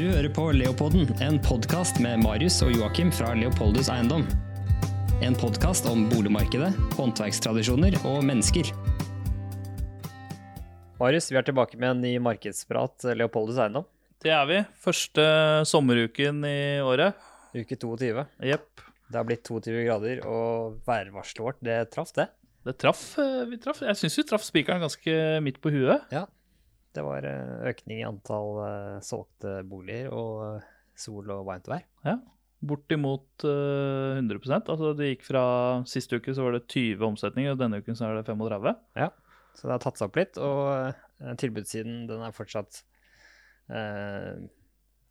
Du hører på Leopolden, en podkast med Marius og Joakim fra Leopoldus Eiendom. En podkast om boligmarkedet, håndverkstradisjoner og mennesker. Marius, vi er tilbake med en ny markedsprat, Leopoldus Eiendom. Det er vi. Første sommeruken i året. Uke 22. Jepp. Det har blitt 22 grader, og værvarselet vårt, det traff det. Det traff. eh, Vi traff. Jeg syns vi traff spikeren ganske midt på huet. Ja. Det var eh, økning i antall eh, solgte boliger og eh, sol og varmt vær. Ja. Bortimot eh, 100 Altså det gikk fra Siste uke så var det 20 omsetninger, og denne uken så er det 35. Ja, Så det har tatt seg opp litt, og tilbudssiden den er fortsatt, eh,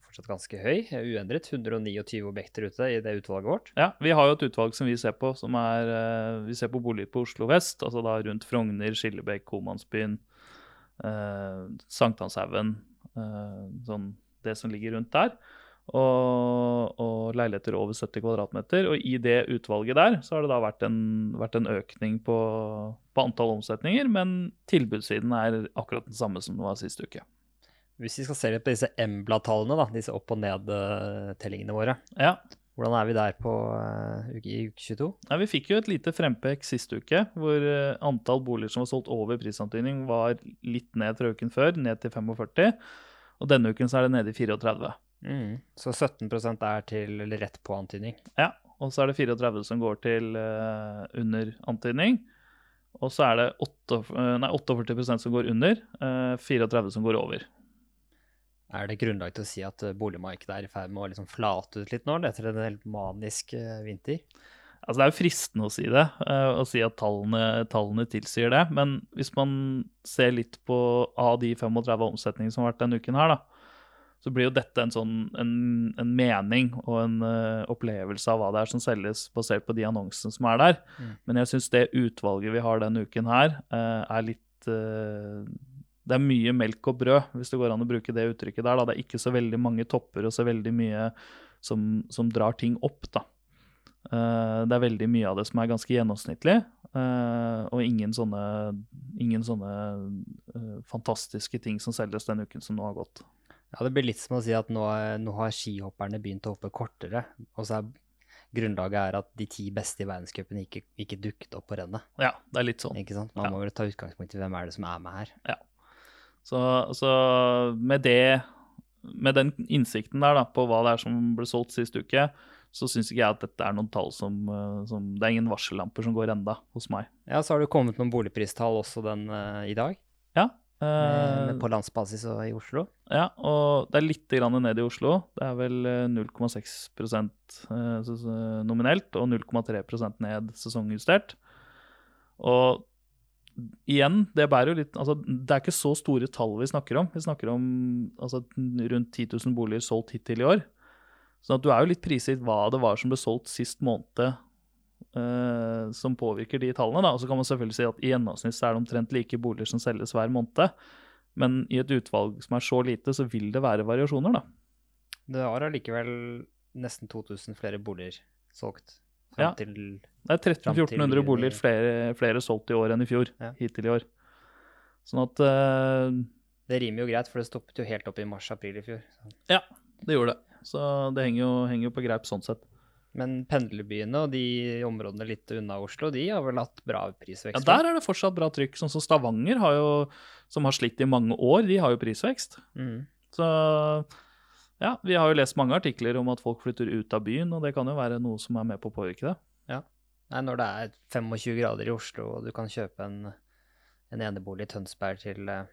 fortsatt ganske høy, uendret. 129 objekter ute i det utvalget vårt. Ja, Vi har jo et utvalg som vi ser på, som er Vi ser på boliger på Oslo vest, altså da rundt Frogner, Skillebekk, Komansbyen, eh, Sankthanshaugen, eh, sånn det som ligger rundt der. Og, og leiligheter over 70 kvadratmeter. Og i det utvalget der så har det da vært en, vært en økning på, på antall omsetninger, men tilbudssiden er akkurat den samme som det var sist uke. Hvis vi skal se litt på disse Embla-tallene, da, disse opp- og ned-tellingene våre, Ja, hvordan er vi der på uh, uke, i uke 22? Ja, Vi fikk jo et lite frempek sist uke, hvor uh, antall boliger som var solgt over prisantydning, var litt ned fra uken før, ned til 45. Og denne uken så er det nede i 34. Så 17 er til eller rett på antydning. Ja, Og så er det 34 som går til uh, under antydning. Og så er det 8, eh, nei, 48 som går under, eh, 34 som går over. Er det grunnlag til å si at eh, boligmarkedet er i ferd med å liksom flate ut litt nå, etter en helt manisk eh, vinter? Altså Det er jo fristende å si det, eh, å si at tallene, tallene tilsier det. Men hvis man ser litt på av de 35 omsetningene som har vært denne uken her, da, så blir jo dette en sånn en, en mening og en uh, opplevelse av hva det er som selges, basert på de annonsene som er der. Mm. Men jeg syns det utvalget vi har denne uken her, uh, er litt eh, Det er mye melk og brød, hvis det går an å bruke det uttrykket der. Da. Det er ikke så veldig mange topper og så veldig mye som, som drar ting opp, da. Uh, det er veldig mye av det som er ganske gjennomsnittlig, uh, og ingen sånne, ingen sånne uh, fantastiske ting som selges den uken som nå har gått. Ja, det blir litt som å si at nå, nå har skihopperne begynt å hoppe kortere, og så er grunnlaget er at de ti beste i verdenscupen ikke, ikke dukket opp på rennet. Ja, det er litt sånn. Ikke sant? Man Ja. må vel ta utgangspunkt i hvem er det som er med her. Så, så med det med den innsikten der da, på hva det er som ble solgt sist uke, så syns ikke jeg at dette er noen tall som, eh, som Det er ingen varsellamper som går enda hos meg. Ja, så har det kommet noen boligpristall også den uh, i dag, Ja, Uh, på landsbasis og i Oslo. ja og det er litt grann ned i Oslo. Det er vel eh, 0,6 eh, så- så nominelt og 0,3% ned sesongjustert. Og igjen, det bærer jo litt Altså, det er ikke så store tall vi snakker om. Vi snakker om altså, rundt 10 000 boliger solgt hittil i år. Så at du er jo litt prisgitt hva det var som ble solgt sist måned, eh, som påvirker de tallene. Da. Og så kan man selvfølgelig si at i gjennomsnitt er det omtrent like boliger som selges hver måned. Men i et utvalg som er så lite, så vil det være variasjoner, da. Det var allikevel nesten 2000 flere boliger solgt. Ja. Til Det er 1300-1400 boliger flere, flere solgt i år enn i fjor. Ja. Hittil i år. Sånn at uh, Det rimer jo greit, for det stoppet jo helt opp i mars-april i fjor. Så. Ja, det gjorde det. Så det henger jo, henger jo på greip sånn sett. Men pendlerbyene og de områdene litt unna Oslo, de har vel hatt bra prisvekst? Ja, Der er det fortsatt bra trykk. Sånn som Stavanger, har jo, som har slitt i mange år, de har jo prisvekst. Mm. Så ja, vi har jo lest mange artikler om at folk flytter ut av byen, og det kan jo være noe som er med på å påvirke det. Nei, når det er 25 grader i Oslo, og du kan kjøpe en, en enebolig i Tønsberg til eh,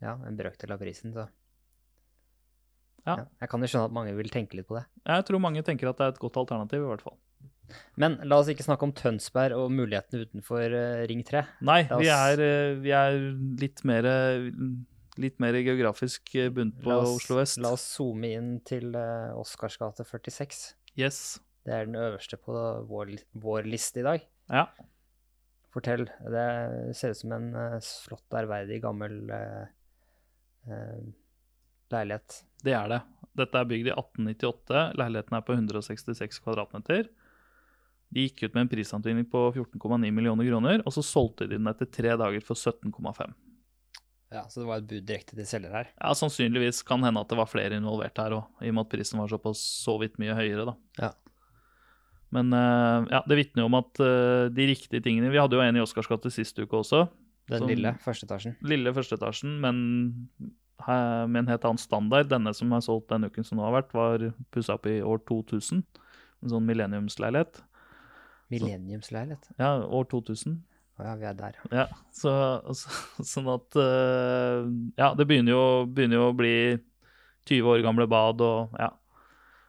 ja, en brøkdel av prisen, så Ja. Jeg kan jo skjønne at mange vil tenke litt på det. Jeg tror mange tenker at det er et godt alternativ, i hvert fall. Men la oss ikke snakke om Tønsberg og mulighetene utenfor eh, Ring 3. Nei, oss... vi er, eh, vi er litt mer Litt mer geografisk bunt bundet på oss, Oslo vest. la oss zoome inn til uh, Oscars gate 46. Yes. Det er den øverste på vår, vår liste i dag. Ja. Fortell. Det ser ut som en uh, flott, ærverdig, gammel uh, eh, leilighet. Det er det. Dette er bygd i 1898. Leiligheten er på 166 kvadratmeter. De gikk ut med en prisantydning på 14,9 millioner kroner, og så solgte de den etter tre dager for 17,5. Ja, Så det var et bud direkte til selger her? Ja, Sannsynligvis kan hende at det var flere involvert her òg, i og med at prisen var såpass så vidt mye høyere. da. Ja. Men eh, ja, det vitner jo om at eh, de riktige tingene Vi hadde jo en i Oscars gate sist uke også. Den Som- lille førsteetasjen. Lille førsteetasjen, men med en helt annen standard. Denne som er solgt denne uken som nå har vært, var pussa opp i år 2000. En sånn millenniumsleilighet. Millenniumsleilighet. Ja, år 2000. Ja, vi er der. Ja, så, så, sånn at eh, Ja, det begynner jo, begynner jo å bli 20 år gamle bad og ja.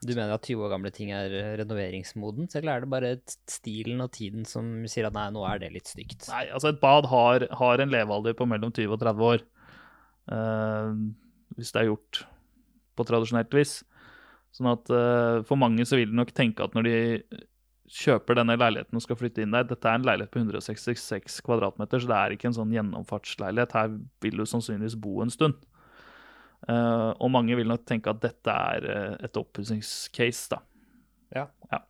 Du mener at 20 år gamle ting er renoveringsmodent, eller er det bare stilen og tiden som sier at nei, nå er det litt stygt? Nei, altså et bad har, har en levealder på mellom 20 og 30 år. Uh, hvis det er gjort på tradisjonelt vis. Sånn at uh, for mange så vil de nok tenke at når de kjøper denne leiligheten og skal flytte inn der Dette er en leilighet på 166 kvadratmeter, så det er ikke en sånn gjennomfartsleilighet. Her vil du sannsynligvis bo en stund. Uh, og mange vil nok tenke at dette er eh, et oppussingscase, da. Ja. Ja.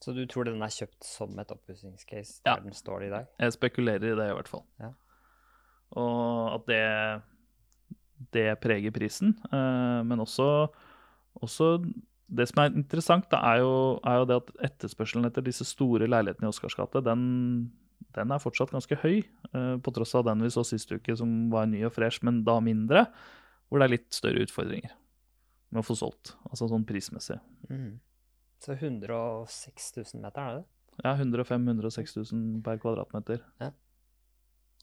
Så du tror den er kjøpt som et oppussingscase Ja. der den står i dag? Jeg spekulerer i det, i hvert fall. Ja. Og at det, det preger prisen. Uh, men også, også Det som er interessant, da, er, jo, er jo det at etterspørselen etter disse store leilighetene i Oscars gate, den, den er fortsatt ganske høy. eh, på tross av den vi så sist uke, som var ny og fresh, men da mindre. Hvor det er litt større utfordringer med å få solgt. Altså sånn prismessig. Mm. Så 106 000 meter, er det? Ja, 105 106 000 per kvadratmeter. Ja.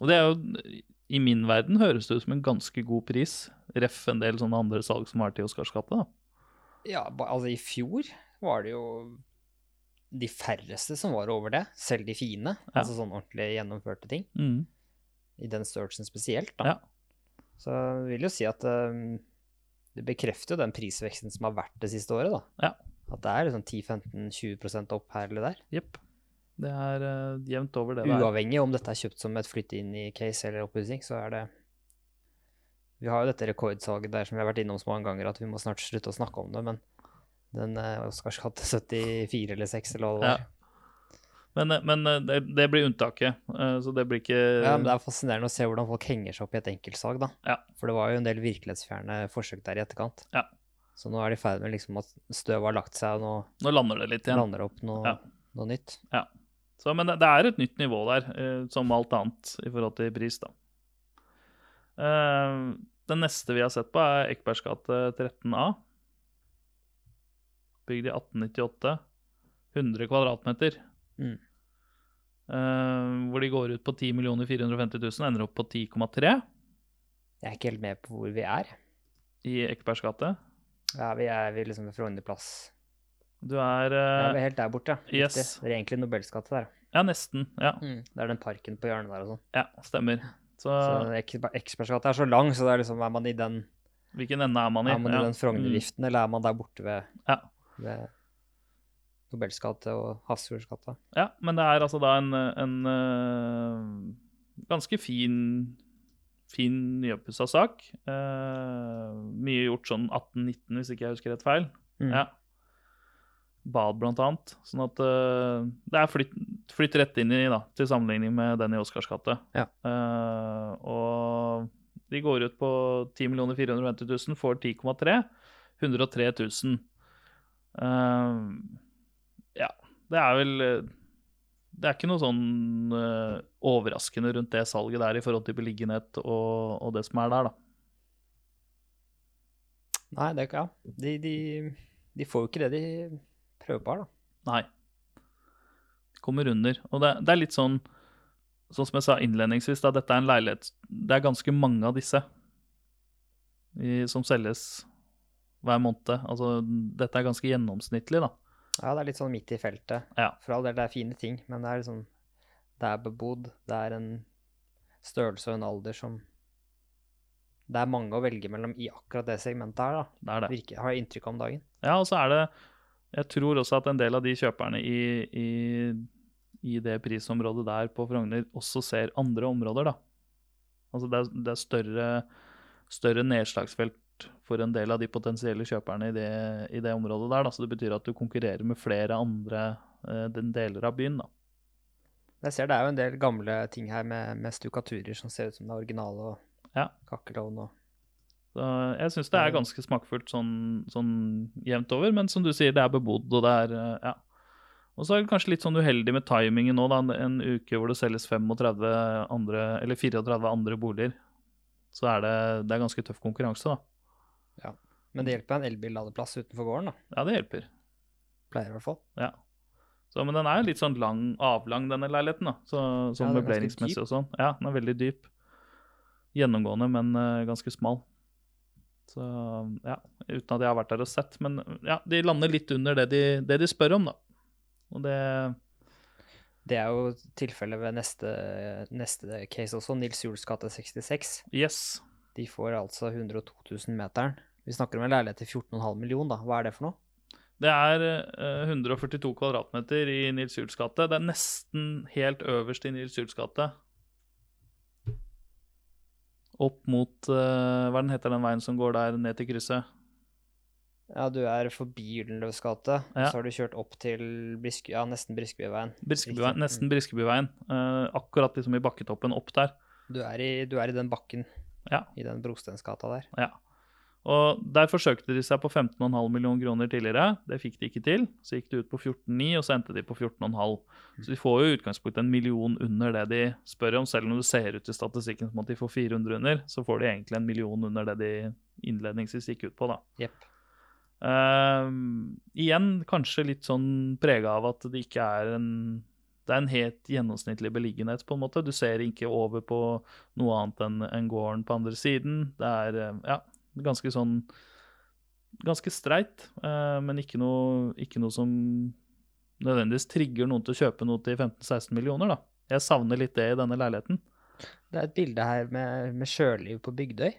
Og det er jo, i min verden høres det ut som en ganske god pris. Ref en del sånne andre salg som har vært i Oscars gate. da. Ja, altså i fjor var det jo de færreste som var over det, selv de fine. Ja. Altså sånn ordentlig gjennomførte ting. Mm. I den størrelsen spesielt, da. Ja. Så jeg vil jo si at um, det bekrefter jo den prisveksten som har vært det siste året, da. Ja. At det er liksom 10-15-20 opp her eller der. Jepp. Det er uh, jevnt over det det er. Uavhengig om dette er kjøpt som et flytte inn i case eller oppussing, så er det Vi har jo dette rekordsalget der som vi har vært innom så mange ganger at vi må snart slutte å snakke om det, men den Oscars gate 74 eller 6 eller hva det var. Men, eh, men eh, det, det blir unntaket, eh, så det blir ikke Ja, men Det er fascinerende å se hvordan folk henger seg opp i et enkeltsalg. da. Ja. For det var jo en del virkelighetsfjerne forsøk der i etterkant. Ja. Så nå er de i ferd med liksom at støvet har lagt seg, og nå Nå lander det litt igjen. lander opp noe, Ja. noe nytt. Så, men det, det er et nytt nivå der, som alt annet i forhold til pris, da. Eh, den neste vi har sett på, er Ekbergs gate 13A. Bygd i 1898. 100 kvadratmeter. Mm. Uh, hvor de går ut på 10 450 000, ender opp på 10,3 Jeg er ikke helt med på hvor vi er. i Ekebergs gate. Ja, Vi er vi er liksom ved Frognerplass. Du er Ja, eh, vi er helt der borte. ja. yes. Det er egentlig Nobels gate der. Ja, nesten. Ja, Det er den parken på hjørnet der og sånn. ja stemmer. Så, Så Eksper- er så lang, så det er liksom, er man i den, hvilken ende er man i? er man i Ja. den Frogner-viften, eller er man der borte ved, Ja. ved Nobels gate og Hafrsfjords gate? Ja, men det er altså da en, en uh, ganske fin fin nyoppussa sak. Uh, mye gjort sånn 1819, hvis ikke jeg husker rett feil. Mm. Ja. Bad, blant annet. Sånn at uh, det er flytt, flytt rett inn i, da, til sammenligning med den i Oscars gate. Ja. Uh, og de går ut på 10 450 000, får 10,3. 103 000. Uh, ja, det er vel Det er ikke noe sånn eh, overraskende rundt det salget der i forhold til beliggenhet og, og det som er der, da. Nei, det er ikke ja. De, de, de får jo ikke det de her, da. Nei. Kommer under. Og det, det er litt sånn Sånn som jeg sa innledningsvis, da, dette er en leilighet Det er ganske mange av disse i, som selges hver måned. Altså, dette er ganske gjennomsnittlig, da. Ja, det er litt sånn midt i feltet. Ja. For all del, det er fine ting, men det er liksom Det er bebodd, det er en størrelse og en alder som Det er mange å velge mellom i akkurat det segmentet her, da. Det er det. Virker, har jeg inntrykk av om dagen. Ja, og så er det Jeg tror også at en del av de kjøperne i, i, i det prisområdet der på Frogner også ser andre områder, da. Altså det er, det er større, større nedslagsfelt for en del av de potensielle kjøperne i det, i det området der. Da. Så det betyr at du konkurrerer med flere andre eh, den deler av byen. da. Jeg ser det er jo en del gamle ting her med, med stukaturer som ser ut som det er originale, og Ja. Kakkelovn og jeg syns det er ganske smakfullt sånn, sånn jevnt over, men som du sier, det er bebodd, og det er eh, Ja. Og så er det kanskje litt sånn uheldig med timingen nå, da. En uke hvor det selges 35 andre, eller 34 andre boliger. Så er det, det er ganske tøff konkurranse, da. Men det hjelper en elbilladeplass utenfor gården, da. Ja, det hjelper. Pleier i hvert fall. Ja. Så, men den er litt sånn lang, avlang, denne leiligheten, da. Så, sånn Ja, er møbleringsmessig og sånn. Ja, den er veldig dyp. Gjennomgående, men uh, ganske smal. Så ja, uten at jeg har vært der og sett. Men ja, de lander litt under det de, det de spør om, da. Og det Det er jo tilfellet ved neste, neste case også, Nils Juels gate 66. Yes. De får altså 102 000 meteren. Vi snakker om en leilighet til 14,5 millioner, da. Hva er det for noe? Det er eh, 142 kvadratmeter i Nils Juels gate. Det er nesten helt øverst i Nils Juels gate. Opp mot uh, Hva heter den veien som går der ned til krysset? Ja, du er forbi Gyldenløves gate, Ja. så har du kjørt opp til Briske, ja, nesten Briskebyveien. Briskebyveien, nesten Briskebyveien. Uh, akkurat liksom i bakketoppen opp der. Du er i, du er i den bakken, Ja. i den brostensgata der. Ja. Og Der forsøkte de seg på 15,5 millioner kroner tidligere. Det fikk de ikke til. Så gikk de ut på 14,9, og så endte de på 14,5. Så de får jo i utgangspunktet en million under det de spør om. Selv om det ser ut i statistikken som at de får 400 under, så får de egentlig en million under det de innledningsvis gikk ut på. da. Yep. Ehm, igjen kanskje litt sånn prega av at det ikke er en Det er en helt gjennomsnittlig beliggenhet, på en måte. Du ser ikke over på noe annet enn en gården på andre siden. Det er eh, ja, ganske sånn Ganske streit, eh, men ikke noe, ikke noe som nødvendigvis trigger noen til å kjøpe noe til 15-16 millioner, da. Jeg savner litt det i denne leiligheten. Det er et bilde her med, med sjøliv på Bygdøy.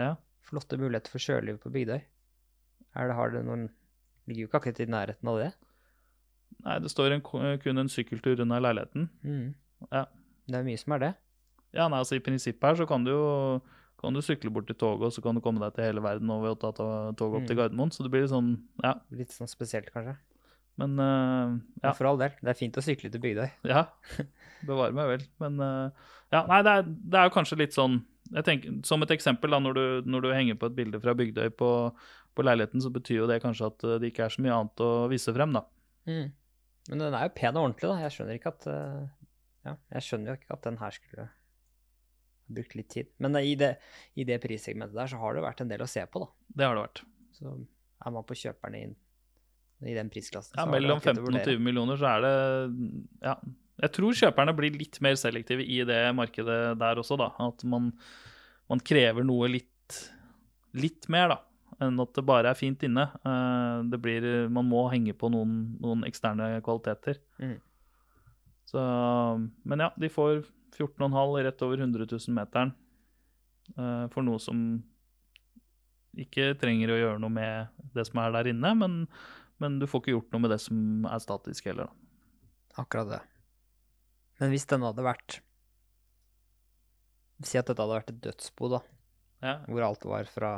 Ja. Flotte muligheter for sjøliv på Bygdøy. Er det, har det noen Ligger jo ikke akkurat i nærheten av det. Nei, det står en, kun en sykkeltur unna leiligheten. Mm. Ja. Det er mye som er det. Ja, nei, altså I prinsippet her så kan du jo kan du sykle bort til toget, og så kan du komme deg til hele verden og ved å ta toget opp til Mm. Gardermoen. Så det blir litt sånn, ja. Litt sånn spesielt, kanskje. Men uh, ja. Men for all del. Det er fint å sykle til Bygdøy. ja. Bevare meg vel. Men uh, ja, nei, det er, det er jo kanskje litt sånn jeg tenker, Som et eksempel, da, når du, når du henger på et bilde fra Bygdøy på, på leiligheten, så betyr jo det kanskje at eh, det ikke er så mye annet å vise frem, da. Mm. Men den er jo pen og ordentlig, da. Jeg skjønner ikke at uh, Ja, jeg skjønner jo ikke at den her skulle brukt litt tid. Men i det, i det prissegmentet der så har det vært en del å se på, da. Det har det vært. Så er man på kjøperne inn i den prisklassen, Ja, mellom 15 og 20 millioner så er det Ja. Jeg tror kjøperne blir litt mer selektive i det markedet der også, da. At man, man krever noe litt, litt mer, da. Enn at det bare er fint inne. Eh, Det blir, man må henge på noen, noen eksterne kvaliteter. Mm. Så, men ja, de får 14,5 rett over 100 000 meteren uh, for noe som ikke trenger å gjøre noe med det som er der inne, men, men du får ikke gjort noe med det som er statisk heller. Da. Akkurat det. Men hvis denne hadde vært Si at dette hadde vært et dødsbo, da. Ja, Hvor alt var fra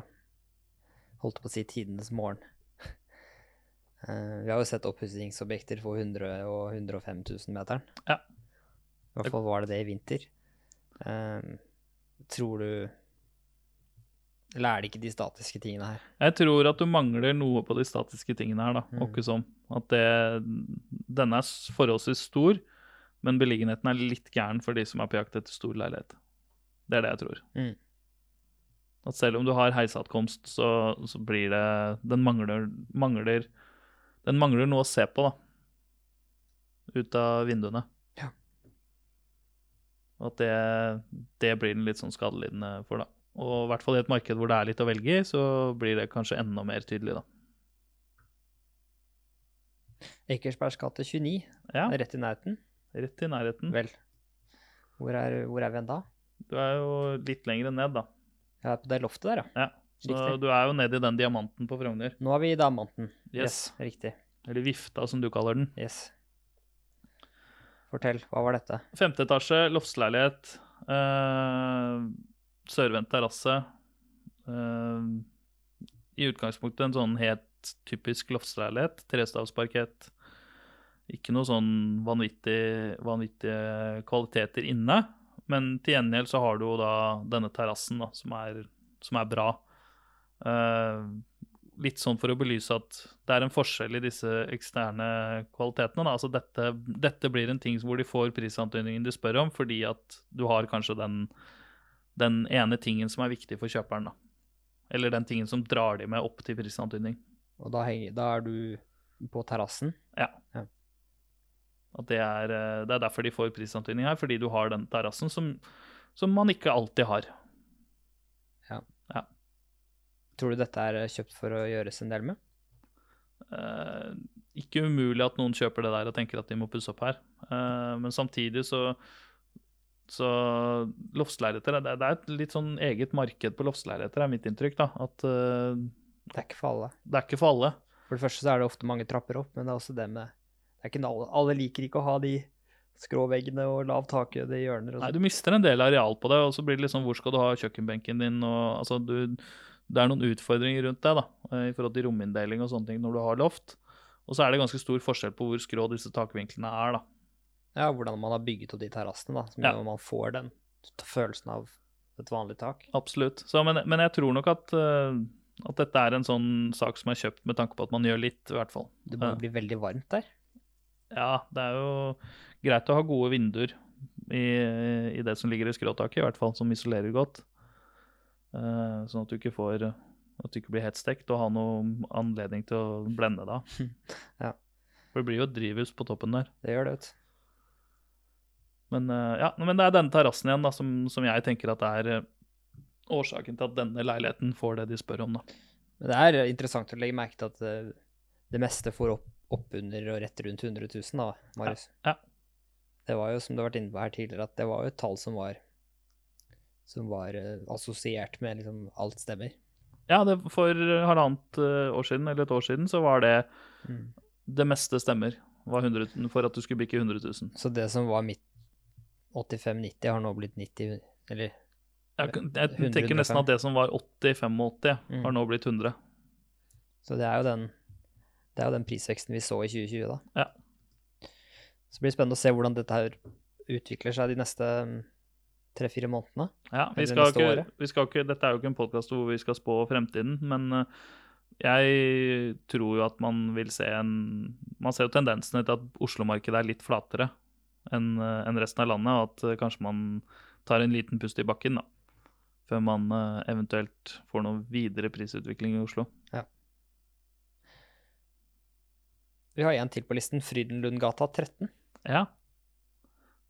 Holdt på å si tidenes morgen. uh, vi har jo sett oppussingsobjekter for 100 og 105 000 meteren. Ja. I hvert fall var det det i vinter. Eh, tror du Eller er det ikke de statiske tingene her? Jeg tror at du mangler noe på de statiske tingene her, da. Mm. Ikke som. At det, denne er forholdsvis stor, men beliggenheten er litt gæren for de som er på jakt etter stor leilighet. Det er det jeg tror. Mm. At selv om du har heisatkomst, så, så blir det Den mangler, mangler Den mangler noe å se på, da. Ut av vinduene. Og at det, det blir den litt sånn skadelidende for, da. Og i hvert fall i et marked hvor det er litt å velge i, så blir det kanskje enda mer tydelig, da. Ekersbergs gate 29, Ja, rett i nærheten. rett i nærheten. Vel. Hvor er, hvor er vi hen da? Du er jo litt lenger ned, da. Jeg er på det loftet der, ja. Ja. Så Riktig. du er jo nede i den diamanten på Frogner. Nå er vi i Damanten. Yes. Riktig. Eller vifta, som du kaller den. Yes. Fortell, hva var dette? Femte etasje, loftsleilighet. Eh, sørvendt terrasse. Eh, I utgangspunktet en sånn helt typisk loftsleilighet. Trestavsparkett. Ikke noe sånn vanvittig, vanvittige kvaliteter inne. Men til gjengjeld så har du jo da denne terrassen, da, som er, som er bra. Eh, litt sånn for å belyse at det er en forskjell i disse eksterne kvalitetene. Da. Altså dette, dette blir en ting hvor de får prisantydningen de spør om, fordi at du har kanskje den, den ene tingen som er viktig for kjøperen. Da. Eller den tingen som drar de med opp til prisantydning. Og da, henger, da er du på terrassen. Ja. Ja. At det er, eh, det er derfor de får prisantydning her, fordi du har den terrassen som, som man ikke alltid har. Tror du dette er kjøpt for å gjøres en del med? Eh, ikke umulig at noen kjøper det der og tenker at de må pusse opp her. Eh, men samtidig så så loftsleiligheter det, det er et litt sånn eget marked på loftsleiligheter, er mitt inntrykk. da, At eh, Det er ikke for alle. det er ikke for alle. For det første så er det ofte mange trapper opp, men det er også det med det er ikke alle, alle liker ikke å ha de skråveggene og lav tak i hjørner. Nei. Du mister en del areal på det, og så blir det sånn hvor skal du ha kjøkkenbenken din? og altså du, Det er noen utfordringer rundt det da, eh, i forhold til rominndeling og sånne ting når du har loft. Og så er det ganske stor forskjell på hvor skrå disse takvinklene er. da. Ja, hvordan man har bygget opp de terrassene, da, som Ja. man får den følelsen av et vanlig tak. Absolutt. Så, men, men jeg tror nok at, eh, at dette er en sånn sak som er kjøpt med tanke på at man gjør litt, i hvert fall. Det må bli veldig varmt der. Ja, det er jo greit å ha gode vinduer i, i det som ligger i skråtaket, i hvert fall, som isolerer godt. Eh, sånn at du ikke får at du ikke blir helt stekt og har noen anledning til å blende av. Ja. For det blir jo drivhus på toppen der. Det gjør det, vet. Men, eh, ja, men det er denne terrassen igjen da, som, som jeg tenker at er eh, årsaken til at denne leiligheten får det de spør om. da. Men det er interessant å legge merke til at det, det meste får opp, under og rett rundt 100 000, da, Marius. Ja, ja. Det var jo, som du har vært inne på her tidligere, at det var jo et tall som var som var eh, assosiert med liksom alt stemmer. Ja, det, for halvannet eh, år siden, eller et år siden, så var det Mm. det meste stemmer var 100, for at du skulle bikke 100 000. Så det som var midt 85-90, har nå blitt 90 Eller Jeg, jeg 100, tenker nesten at det som var 80-85, Mm. har nå blitt 100. Så det er den Det er jo den prisveksten vi så i 2020, da. Ja. Så blir det spennende å se hvordan dette her utvikler seg de neste mm, tre-fire månedene. Ja, vi skal ikke, vi skal ikke, dette er jo ikke en podkast hvor vi skal spå fremtiden, men eh, jeg tror jo at man vil se en Man ser jo tendensene til at Oslo-markedet er litt flatere enn en resten av landet, og at eh, kanskje man tar en liten pust i bakken da, før man eh, eventuelt får noen videre prisutvikling i Oslo. Vi har en til på listen, Frydenlundgata 13. Ja.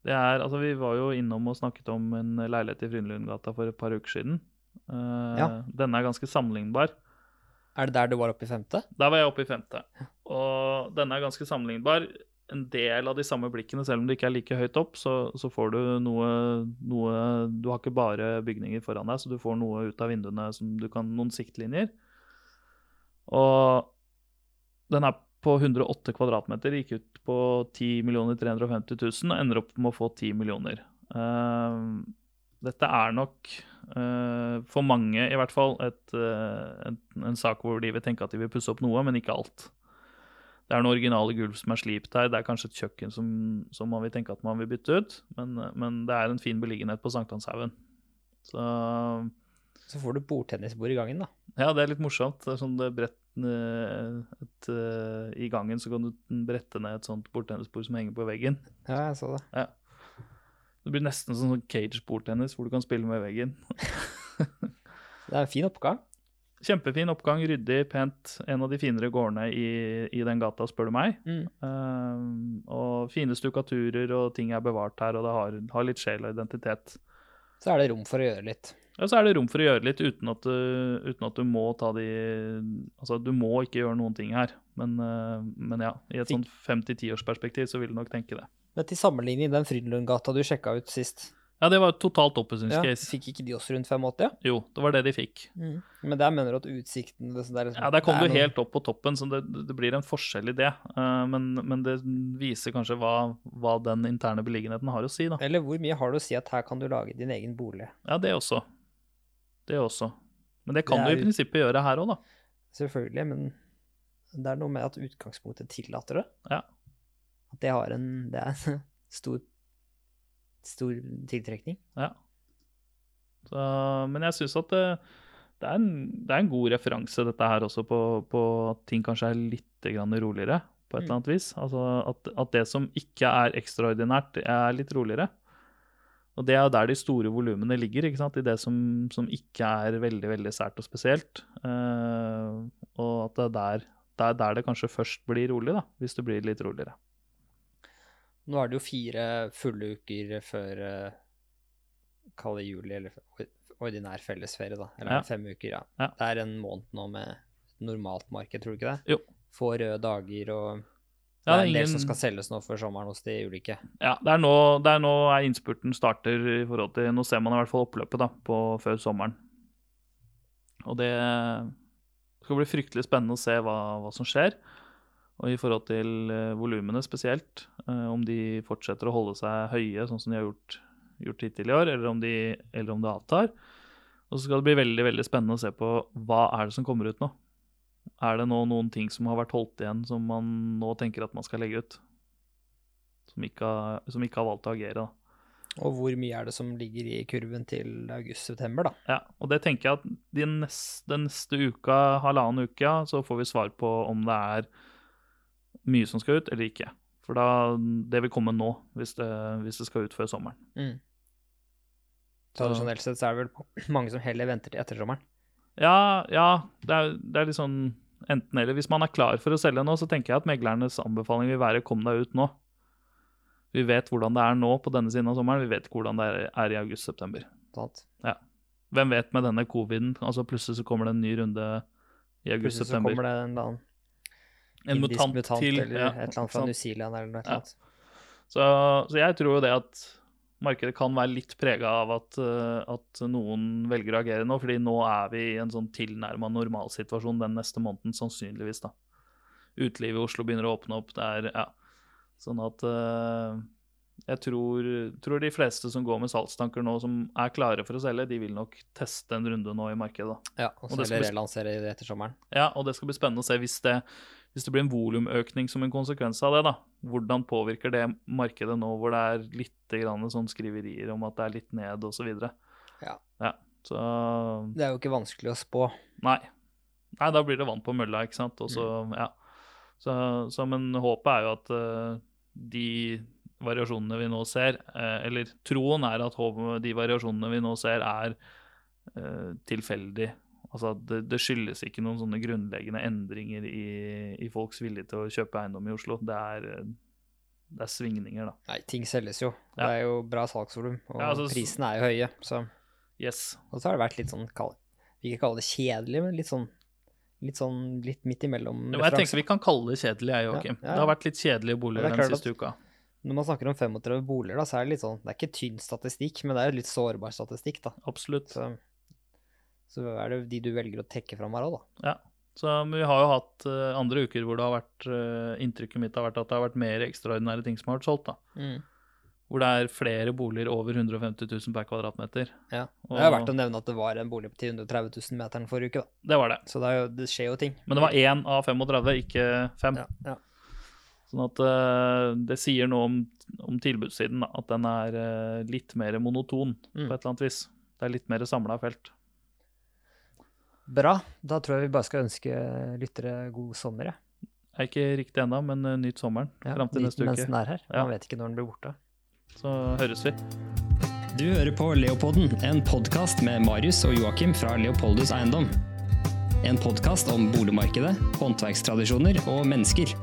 Det er, altså Vi var jo innom og snakket om en leilighet i Frynlundgata for et par uker siden. Uh, Ja. Denne er ganske sammenlignbar. Er det der du var oppe i femte? Der var jeg oppe i femte. Og denne er ganske sammenlignbar. En del av de samme blikkene, selv om det ikke er like høyt opp, så, så får du noe, noe Du har ikke bare bygninger foran deg, så du får noe ut av vinduene som du kan Noen siktlinjer. Og den er på 108 kvadratmeter, gikk ut på 10 350 000 og ender opp med å få 10 millioner. Uh, dette er nok, uh, for mange i hvert fall, et, uh, en, en sak hvor de vil tenke at de vil pusse opp noe, men ikke alt. Det er noen originale gulv som er slipt her. Det er kanskje et kjøkken som, som man vil tenke at man vil bytte ut, men, men det er en fin beliggenhet på Sankthanshaugen. Så Så får du bordtennisbord i gangen, da. ja, det er litt morsomt. Det er sånn det brett, et, eh, I gangen så kan du brette ned et sånt bordtennisbord som henger på veggen. Ja, jeg så det. Det blir nesten sånn cage bordtennis hvor du kan spille med veggen. Det er en fin oppgang. Kjempefin oppgang, ryddig, pent. En av de finere gårdene i, i den gata, spør du meg. Mm. Um, og fine stukaturer, og ting er bevart her, og det har, har litt sjel og identitet. Så er det rom for å gjøre litt. Og så er det rom for å gjøre litt uten at du, uten at du må ta de Altså, du må ikke gjøre noen ting her. Men, eh, men ja, i et sånt fem til tiårsperspektiv så vil du nok tenke det. Men til sammenligning, den Frydenlundgata du sjekka ut sist, Ja, det var et totalt ja, oppussingscase. fikk ikke de også rundt 85? Jo, det var det de fikk. Men der mener du at utsikten det, det er liksom, Ja, Der kom du noe- helt opp på toppen, så det, det blir en forskjell i det. Uh, men, men det viser kanskje hva, hva den interne beliggenheten har å si, da. Eller hvor mye har det å si at her kan du lage din egen bolig? Ja, det også. Det også. Men det kan Det du i prinsippet gjøre her òg, da. Selvfølgelig, men det er noe med at utgangspunktet tillater det. Ja. At det har en Det er en stor stor tiltrekning. Ja. Så, men jeg syns at det, det, er en, det er en god referanse, dette her også, på, på at ting kanskje er litt roligere på et Mm. eller annet vis. Altså at, at det som ikke er ekstraordinært, er litt roligere. Og det er der de store volumene ligger, ikke sant? i det som, som ikke er veldig veldig sært og spesielt. Uh, og at det er der, det er der det kanskje først blir rolig, da, hvis det blir litt roligere. Nå er det jo fire fulle uker før uh, Kall det juli, eller ordinær fellesferie, da. Eller Ja. fem uker, ja. Ja. Det er en måned nå med normalt marked, tror du ikke det? Jo. Få røde dager og Det Ja, er det en del som skal selges nå før sommeren hos de ulike. Ja, det er nå, det er nå innspurten starter i forhold til Nå ser man i hvert fall oppløpet da, på, før sommeren. Og det skal bli fryktelig spennende å se hva, hva som skjer. Og i forhold til uh, volumene spesielt, eh, om de fortsetter å holde seg høye, sånn som de har gjort, gjort hittil i år, eller om, de, eller om det avtar. Og så skal det bli veldig veldig spennende å se på hva er det som kommer ut nå. Er det nå noen ting som har vært holdt igjen, som man nå tenker at man skal legge ut? Som ikke som ikke har valgt å agere, da. Og hvor mye er det som ligger i kurven til august-september, da? Ja, og det tenker jeg at de neste, den neste uka, halvannen uke, ja, så får vi svar på om det er mye som skal ut, eller ikke. For da, det vil komme nå, hvis det, hvis det skal ut før sommeren. Mm. Tradisjonelt sett så er det vel mange som heller venter til etter sommeren. Ja, ja, det er, det er litt sånn enten eller. Hvis man er klar for å selge nå, så tenker jeg at meglernes anbefaling vil være kom deg ut nå. Vi vet hvordan det er nå på denne siden av sommeren, vi vet ikke hvordan det er, i august-september. Ja. Hvem vet med denne coviden, altså plutselig så kommer det en ny runde i Plutselig så august-september. kommer det en annen En indisk mutant, mutant, til. eller ja, et eller annet fra? New Zealand eller noe Ja. Så, så jeg tror jo det at markedet kan være litt prega av at, eh, at noen velger å agere nå, fordi nå er vi i en sånn tilnærma normalsituasjon den neste måneden, sannsynligvis. da. Utelivet i Oslo begynner å åpne opp. Det er, ja. Sånn at uh, jeg tror, tror de fleste som går med salgstanker nå, som er klare for å selge, de vil nok teste en runde nå i markedet. da. Ja, og Og så det skal bli- relansere etter sommeren. Ja, og det skal bli spennende å se hvis det, hvis det blir en volumøkning som en konsekvens av det. da. Hvordan påvirker det markedet nå hvor det er litt sånn skriverier om at det er litt ned osv. Ja. ja. Så Det er jo ikke vanskelig å spå. nei. Nei, da blir det vann på mølla, ikke sant. Også, mm. ja. Så, så, men håpet er jo at uh, de variasjonene vi nå ser, uh, eller troen er at de variasjonene vi nå ser, er uh, tilfeldig. Altså det, det skyldes ikke noen sånne grunnleggende endringer i, i folks vilje til å kjøpe eiendom i Oslo. Det er, det er svingninger, da. Nei, ting selges jo. Ja. Det er jo bra salgsvolum, og Ja, altså, prisene er jo høye. Så. Yes. Og så har det vært litt sånn, kall, vi kan kalle det kjedelig, men litt sånn litt sånn litt midt imellom. Jo, jeg tenker vi kan kalle det kjedelig, jeg, Joakim. Ja, ja. Det har vært litt kjedelige boliger er den siste uka. Når man snakker om 35 boliger, da, så er det litt sånn Det er ikke tynn statistikk, men det er jo litt sårbar statistikk, da. Absolutt. Så, så er det de du velger å trekke fram her òg, da. Ja. Så, vi har jo hatt uh, andre uker hvor det har vært uh, Inntrykket mitt har vært at det har vært mer ekstraordinære ting som har vært solgt. da. Hvor det er flere boliger over 150 000 per kvadratmeter. Ja. Og- Det er verdt å nevne at det var en bolig på 130 000 meteren forrige uke, da. Det var det. Så det, er jo, det skjer jo ting. Men det var én av 35, ikke fem. Ja, ja. Sånn at uh, det sier noe om, om tilbudssiden, da, at den er litt mer monoton Mm. på et eller annet vis. Det er litt mer samla felt. Bra. Da tror jeg vi bare skal ønske lyttere god sommer, jeg. Er ikke riktig ennå, men uh, nyt sommeren Ja, fram til neste neste Mens uke. den er her. Ja. Man vet ikke når den blir borte. Så høres vi. Du hører på Leopolden, en podkast med Marius og Joakim fra Leopoldus Eiendom. En podkast om boligmarkedet, håndverkstradisjoner og mennesker.